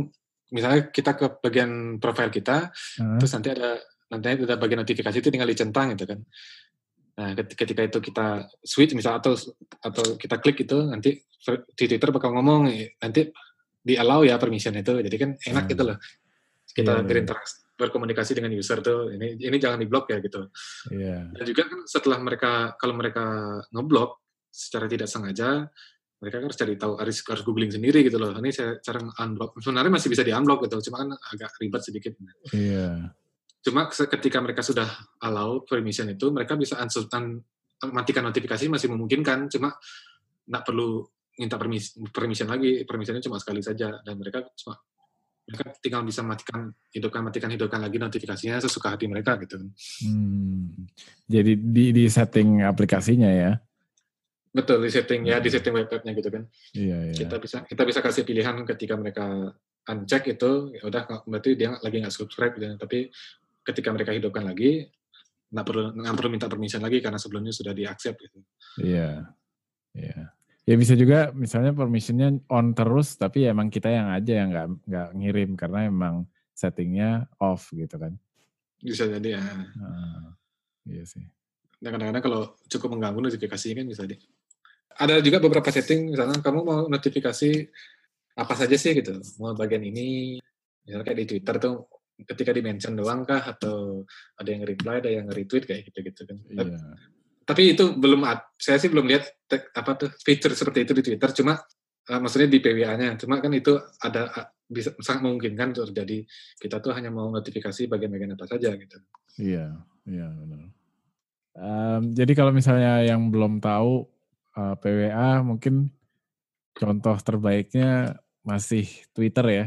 misalnya kita ke bagian profile kita, Ah, terus nanti ada nanti ada bagian notifikasi itu tinggal dicentang gitu kan. Nah, ket- ketika itu kita switch misal atau atau kita klik itu nanti di Twitter bakal ngomong eh, nanti di allow ya permission itu. Jadi kan enak Hmm. gitu loh. Kita Iya, iya. berinteraksi berkomunikasi dengan user tuh ini ini jangan diblok ya gitu. Iya. Dan juga kan setelah mereka kalau mereka ngeblok secara tidak sengaja mereka kan harus cari tahu harus, harus googling sendiri gitu loh. Ini saya cara unblock. Sebenarnya masih bisa di unblock gitu, cuma kan agak ribet sedikit. Iya. Cuma ketika mereka sudah allow permission itu, mereka bisa unsub- un- matikan notifikasi masih memungkinkan, cuma nggak perlu minta permission, permission lagi, permissionnya cuma sekali saja, dan mereka cuma mereka tinggal bisa matikan, hidupkan, matikan, hidupkan lagi notifikasinya sesuka hati mereka gitu. Hmm. Jadi di di setting aplikasinya ya. Betul di setting ya, di setting web nya gitu kan. Iya iya. Kita bisa kita bisa kasih pilihan ketika mereka uncheck itu, ya udah berarti dia lagi nggak subscribe gitu. Tapi ketika mereka hidupkan lagi, nggak perlu nggak perlu minta permission lagi karena sebelumnya sudah di accept gitu. Iya. Iya. Ya bisa juga misalnya permissionnya on terus tapi ya emang kita yang aja yang nggak nggak ngirim karena emang settingnya off gitu kan. Bisa jadi ya. Ah, iya sih. Dan kadang-kadang kalau cukup mengganggu notifikasinya kan bisa di. Ada juga beberapa setting, misalnya kamu mau notifikasi apa saja sih gitu, mau bagian ini, misalnya kayak di Twitter tuh ketika di mention doang kah atau ada yang reply, ada yang retweet kayak gitu-gitu kan. Iya. Tapi itu belum saya sih belum lihat apa tuh fitur seperti itu di Twitter, cuma uh, maksudnya di PWA-nya. Cuma kan itu ada uh, bisa sangat memungkinkan terjadi kita tuh hanya mau notifikasi bagian-bagian apa saja gitu. Iya, iya benar. Um, jadi kalau misalnya yang belum tahu uh, PWA mungkin contoh terbaiknya masih Twitter ya?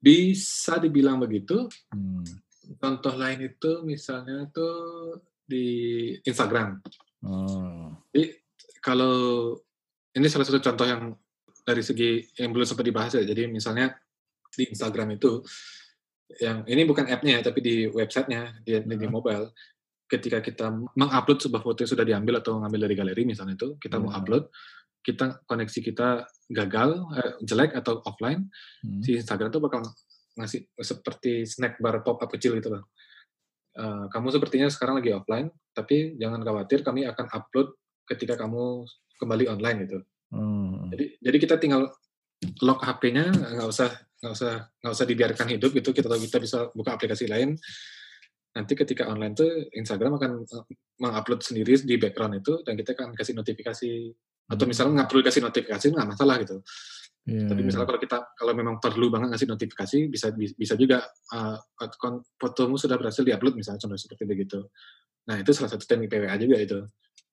Bisa dibilang begitu. Hmm. Contoh lain itu misalnya tuh di Instagram. Oh. Jadi kalau ini salah satu contoh yang dari segi yang belum sempat dibahas ya. Jadi misalnya di Instagram itu yang ini bukan app-nya tapi di websitenya di, uh. di mobile ketika kita mengupload sebuah foto yang sudah diambil atau ngambil dari galeri misalnya itu kita uh. mau upload kita koneksi kita gagal eh, jelek atau offline hmm. si Instagram tuh bakal ngasih seperti snack bar pop up kecil gitu loh uh, kamu sepertinya sekarang lagi offline tapi jangan khawatir kami akan upload ketika kamu kembali online gitu Hmm. Jadi jadi kita tinggal lock HP-nya nggak usah nggak usah nggak usah dibiarkan hidup gitu kita tahu kita bisa buka aplikasi lain nanti ketika online tuh Instagram akan eh, mengupload sendiri di background itu dan kita akan kasih notifikasi. Atau misalnya nggak perlu kasih notifikasi nggak masalah gitu yeah, tapi iya. misalnya kalau kita kalau memang perlu banget ngasih notifikasi bisa bisa juga uh, fotomu sudah berhasil diupload misalnya contoh seperti begitu nah itu salah satu teknik PWA juga itu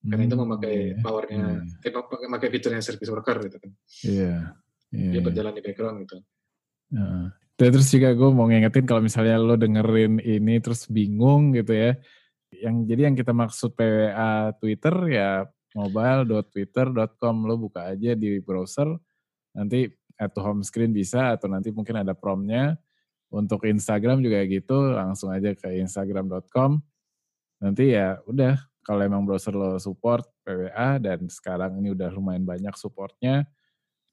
karena itu memakai hmm, iya. powernya hmm. eh memakai fiturnya service worker gitu kan iya yeah, dia iya. berjalan di background gitu uh. terus juga gue mau ngingetin kalau misalnya lo dengerin ini terus bingung gitu ya yang jadi yang kita maksud PWA Twitter ya mobile.twitter.com lo buka aja di browser nanti at home screen bisa atau nanti mungkin ada promnya untuk Instagram juga gitu langsung aja ke instagram.com nanti ya udah kalau emang browser lo support PWA dan sekarang ini udah lumayan banyak supportnya,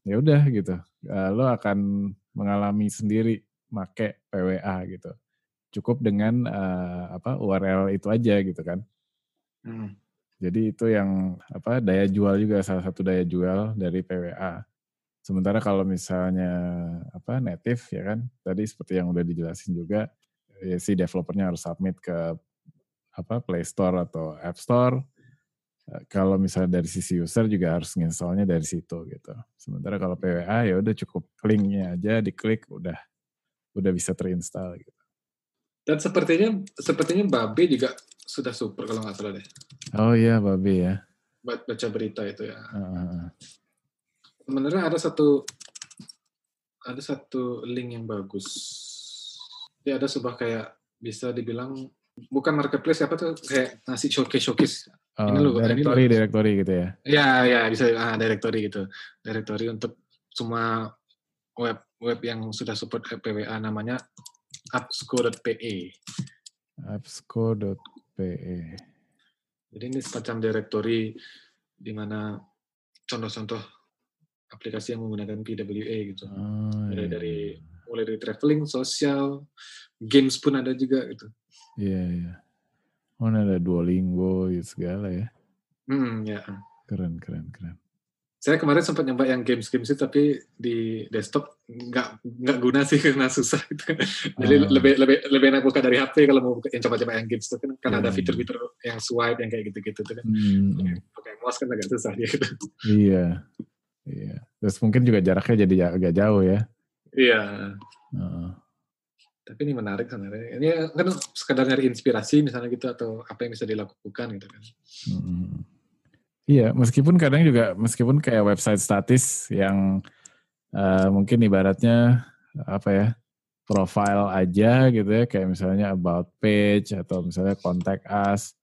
ya udah gitu. Uh, lo akan mengalami sendiri make PWA gitu. Cukup dengan uh, apa URL itu aja gitu kan. Hmm. Jadi itu yang apa daya jual juga salah satu daya jual dari PWA. Sementara kalau misalnya apa native ya kan, tadi seperti yang udah dijelasin juga, ya si developernya harus submit ke apa Play Store atau App Store. Eh, kalau misalnya dari sisi user juga harus nginstallnya dari situ gitu. Sementara kalau PWA ya udah cukup linknya aja diklik udah udah bisa terinstall gitu. Dan sepertinya sepertinya Babe juga sudah super kalau nggak salah deh. Oh iya Babe ya. Baca berita itu ya. Uh. Sebenarnya ada satu ada satu link yang bagus. Dia ada sebuah kayak bisa dibilang bukan marketplace apa tuh kayak ngasih showcase showcase oh, ini lo directory ini directory gitu ya ya ya bisa ah, directory gitu directory untuk semua web web yang sudah support PWA namanya appsco.pe appsco.pe jadi ini semacam directory di mana contoh-contoh aplikasi yang menggunakan PWA gitu oh, mulai iya. dari mulai dari traveling sosial games pun ada juga gitu Iya, iya. Oh, ada Duolingo gitu segala ya. Hmm, ya. Keren, keren, keren. Saya kemarin sempat nyoba yang games-games itu tapi di desktop nggak nggak guna sih [laughs] karena susah gitu. Jadi oh. lebih lebih lebih enak buka dari HP kalau mau buka yang coba-coba yang games itu kan kan yeah. ada fitur-fitur yang swipe yang kayak gitu-gitu tuh kan. Hmm. Pakai mouse kan agak susah dia gitu. Iya. Iya. Terus mungkin juga jaraknya jadi agak jauh ya. Iya. Uh tapi ini menarik sebenarnya ini kan sekedar nyari inspirasi misalnya gitu atau apa yang bisa dilakukan gitu kan hmm. Iya meskipun kadang juga meskipun kayak website statis yang uh, mungkin ibaratnya apa ya profile aja gitu ya kayak misalnya about page atau misalnya contact us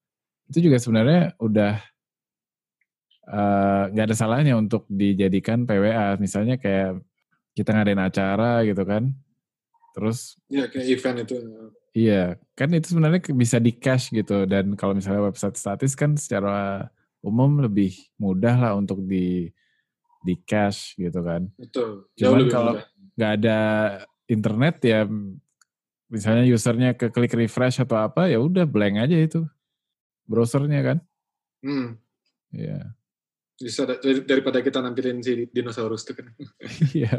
itu juga sebenarnya udah eh, nggak uh, ada salahnya untuk dijadikan PWA misalnya kayak kita ngadain acara gitu kan Terus ya kayak event itu. Iya, kan itu sebenarnya bisa di cache gitu dan kalau misalnya website statis kan secara umum lebih mudah lah untuk di di cache gitu kan. Betul. Cuman kalau nggak ada internet ya misalnya usernya ke klik refresh atau apa ya udah blank aja itu browsernya kan. Hmm. Iya. Bisa daripada kita nampilin si dinosaurus itu kan. [laughs] Iya.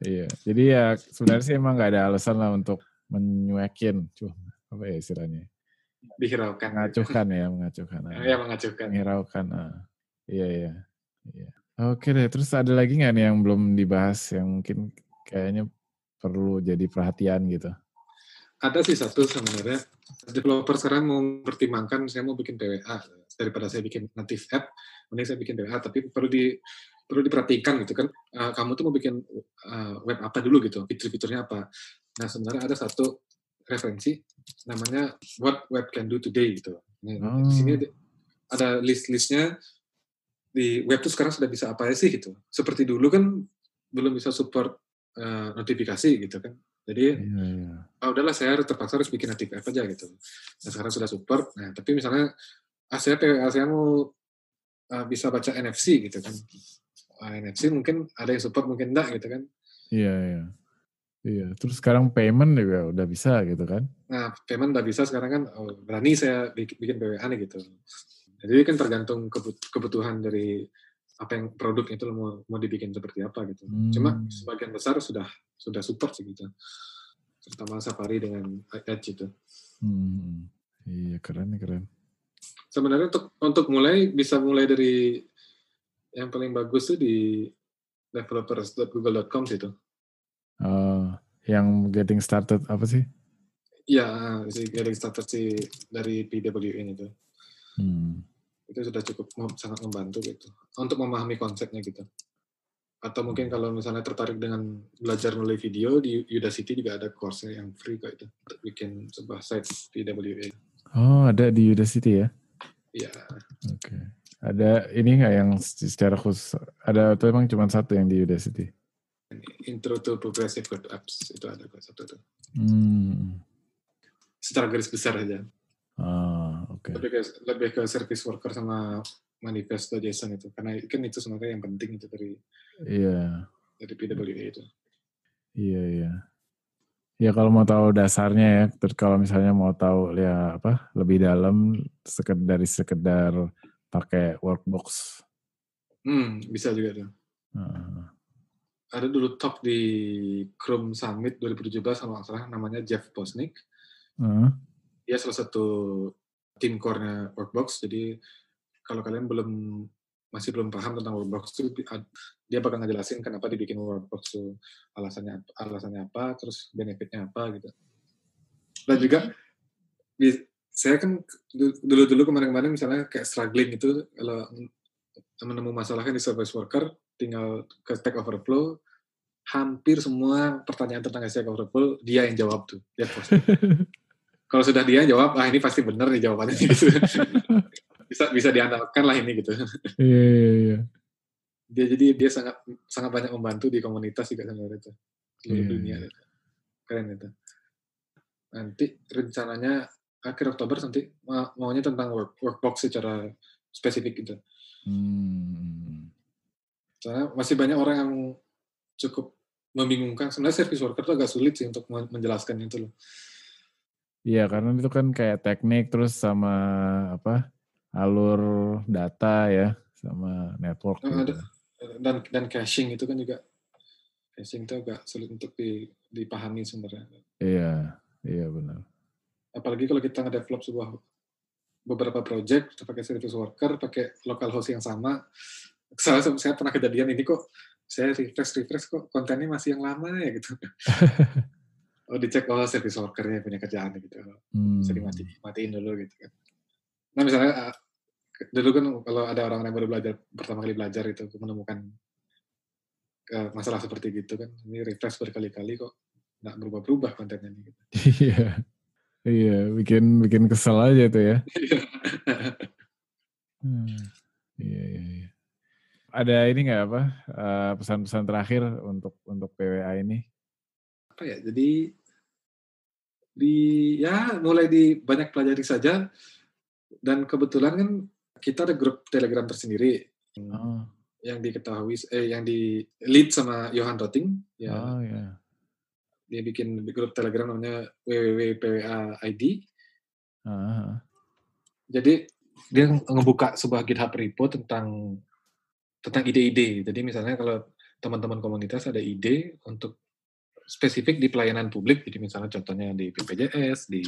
Iya, jadi ya sebenarnya sih emang gak ada alasan lah untuk menyuekin, cuh, apa ya istilahnya? Dihiraukan. Mengacuhkan ya, mengacuhkan. [laughs] Iya, mengacuhkan. Menghiraukan, ah. iya, iya. Iya. Oke deh, terus ada lagi nggak nih yang belum dibahas yang mungkin kayaknya perlu jadi perhatian gitu? Ada sih satu sebenarnya. Developer sekarang mau pertimbangkan saya mau bikin PWA daripada saya bikin native app, mending saya bikin PWA. Tapi perlu di perlu diperhatikan gitu kan. Uh, kamu tuh mau bikin uh, web apa dulu gitu, fitur-fiturnya apa. Nah sebenarnya ada satu referensi namanya What Web Can Do Today gitu. Nah, oh. Di sini ada list-listnya di web tuh sekarang sudah bisa apa sih gitu. Seperti dulu kan belum bisa support uh, notifikasi gitu kan. Jadi, yeah, yeah. oh udahlah saya terpaksa harus bikin native app aja gitu. Nah sekarang sudah support. Nah tapi misalnya ah, saya, ah, saya mau uh, bisa baca NFC gitu kan. Uh, ah, NFC mungkin ada yang support mungkin enggak gitu kan. Iya yeah, iya. Yeah. Iya, terus sekarang payment juga udah bisa gitu kan? Nah, payment udah bisa sekarang kan oh, berani saya bikin, bikin PWA nih gitu. Jadi kan tergantung kebutuhan dari apa yang produk itu mau mau dibikin seperti apa gitu. Hmm. Cuma sebagian besar sudah sudah support sih gitu. Terutama Safari dengan Edge itu. Hmm. Iya keren keren. Sebenarnya untuk untuk mulai bisa mulai dari yang paling bagus tuh di developers.google.com situ. Uh, yang getting started apa sih? Iya, si getting started sih dari PWN itu. Hmm itu sudah cukup sangat membantu gitu untuk memahami konsepnya gitu atau mungkin kalau misalnya tertarik dengan belajar melalui video di Udacity juga ada course yang free kok itu untuk bikin sebuah site PWA. Oh ada di Udacity ya? Iya. Oke. Okay. Ada ini nggak yang secara khusus ada atau emang cuma satu yang di Udacity? Intro to Progressive Web Apps itu ada kok satu tuh. Hmm. Secara garis besar aja. Ah, oke. Okay. Lebih ke lebih ke service worker sama manifesto JSON itu karena kan itu sebenarnya yang penting itu dari Iya. Yeah. dari PWA itu. Iya, iya. Ya kalau mau tahu dasarnya ya, terus kalau misalnya mau tahu ya apa lebih dalam sekedar dari sekedar pakai workbox. Hmm, bisa juga tuh. Uh. Ada dulu talk di Chrome Summit 2017 sama salah namanya Jeff Posnick. Uh dia salah satu tim core-nya Workbox. Jadi kalau kalian belum masih belum paham tentang Workbox itu dia bakal ngejelasin kenapa dibikin Workbox itu alasannya alasannya apa, terus benefitnya apa gitu. Dan juga saya kan dulu-dulu kemarin-kemarin misalnya kayak struggling itu kalau menemu masalah kan di service worker tinggal ke Stack Overflow hampir semua pertanyaan tentang Stack Overflow dia yang jawab tuh dia [laughs] kalau sudah dia jawab ah ini pasti benar nih jawabannya. Gitu [laughs] bisa bisa diandalkan lah ini gitu. iya iya. Iya dia jadi dia sangat sangat banyak membantu di komunitas juga sebenarnya itu seluruh yeah. dunia iya. itu keren itu nanti rencananya akhir Oktober nanti maunya tentang work, workbox secara spesifik gitu. Hmm. Soalnya masih banyak orang yang cukup membingungkan sebenarnya service worker itu agak sulit sih untuk menjelaskan itu loh Iya, karena itu kan kayak teknik terus sama apa alur data ya, sama network. Nah, gitu. Dan dan caching itu kan juga caching itu agak sulit untuk dipahami sebenarnya. Iya, iya benar. Apalagi kalau kita nge-develop sebuah beberapa project, kita pakai service worker, pakai local host yang sama. Saya, saya pernah kejadian ini kok, saya refresh refresh kok kontennya masih yang lama ya gitu. [laughs] oh dicek oh service workernya punya kerjaan gitu hmm. bisa dimati matiin dulu gitu kan nah misalnya ah, dulu kan kalau ada orang yang baru belajar pertama kali belajar itu menemukan uh, masalah seperti gitu kan ini refresh berkali-kali kok nggak berubah-berubah kontennya gitu. iya iya bikin bikin kesel aja tuh ya [laughs] hmm. iya iya iya ada ini nggak apa uh, pesan-pesan terakhir untuk untuk PWA ini apa ya jadi di ya mulai di banyak pelajari saja dan kebetulan kan kita ada grup Telegram tersendiri oh. yang diketahui eh yang di lead sama Johan Rotting ya. Oh, yeah. Dia bikin grup Telegram namanya www.pwa.id. Uh. Jadi dia ngebuka sebuah GitHub repo tentang tentang ide-ide. Jadi misalnya kalau teman-teman komunitas ada ide untuk spesifik di pelayanan publik, jadi misalnya contohnya di BPJS, di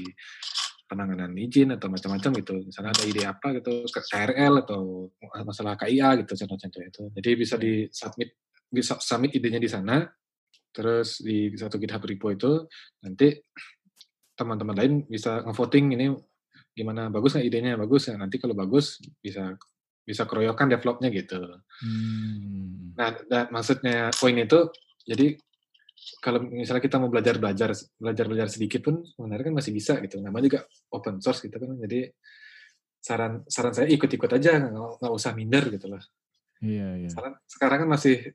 penanganan izin atau macam-macam gitu. Misalnya ada ide apa gitu, KRL atau masalah KIA gitu contoh-contoh itu. Jadi bisa di submit bisa submit idenya di sana, terus di satu GitHub repo itu nanti teman-teman lain bisa ngevoting ini gimana bagus nggak idenya bagus ya nanti kalau bagus bisa bisa keroyokan developnya gitu. Hmm. Nah, nah, maksudnya poin itu jadi kalau misalnya kita mau belajar belajar belajar belajar sedikit pun sebenarnya kan masih bisa gitu. Namanya juga open source gitu kan. Jadi saran saran saya ikut ikut aja nggak usah minder gitu lah. Iya iya. Saran, sekarang kan masih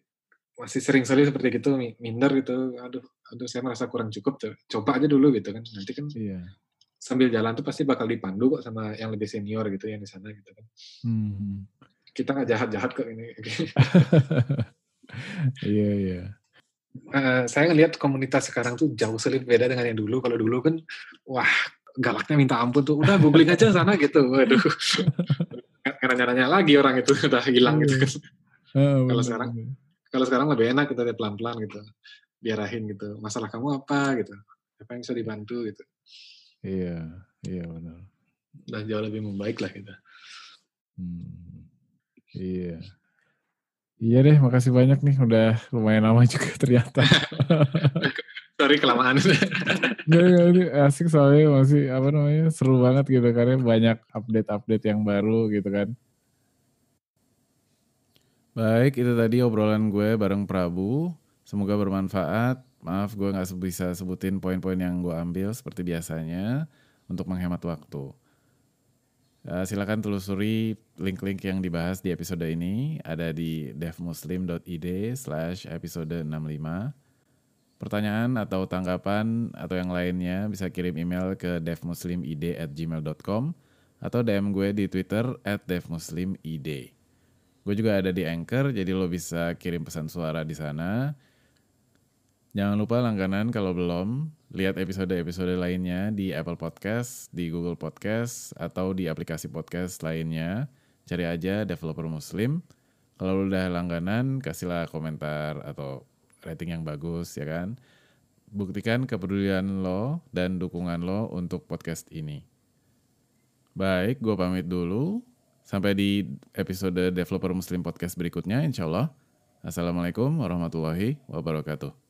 masih sering sekali seperti gitu minder gitu. Aduh aduh saya merasa kurang cukup tuh. Coba aja dulu gitu kan. Nanti kan iya. Sambil jalan tuh pasti bakal dipandu kok sama yang lebih senior gitu yang di sana gitu kan hmm. kita nggak jahat jahat kok ini [laughs] iya iya uh, saya ngelihat komunitas sekarang tuh jauh sekali beda dengan yang dulu. Kalau dulu kan, wah galaknya minta ampun tuh. Udah googling aja sana gitu. Waduh. Nanya-nanya lagi orang itu [laughs] udah hilang gitu kan. kalau sekarang, kalau sekarang lebih enak kita pelan-pelan gitu. Biarahin gitu. Masalah kamu apa gitu. Apa yang bisa dibantu gitu. Iya, iya benar. Dan jauh lebih membaik lah kita. Hmm. Iya. Iya deh, makasih banyak nih. Udah lumayan lama [laughs] juga ternyata. [laughs] Sorry kelamaan. [laughs] Gak, gak, ini asik soalnya masih apa namanya seru banget gitu karena banyak update-update yang baru gitu kan. Baik, itu tadi obrolan gue bareng Prabu. Semoga bermanfaat. Maaf gue gak bisa sebutin poin-poin yang gue ambil seperti biasanya untuk menghemat waktu. Uh, silakan telusuri link-link yang dibahas di episode ini ada di devmuslim.id slash episode 65. Pertanyaan atau tanggapan atau yang lainnya bisa kirim email ke devmuslimid at gmail.com atau DM gue di Twitter at devmuslimid. Gue juga ada di Anchor, jadi lo bisa kirim pesan suara di sana. Jangan lupa langganan kalau belum, lihat episode-episode lainnya di Apple Podcast, di Google Podcast, atau di aplikasi podcast lainnya. Cari aja developer muslim. Kalau udah langganan, kasihlah komentar atau rating yang bagus ya kan. Buktikan kepedulian lo dan dukungan lo untuk podcast ini. Baik, gue pamit dulu. Sampai di episode Developer Muslim Podcast berikutnya, insya Allah. Assalamualaikum warahmatullahi wabarakatuh.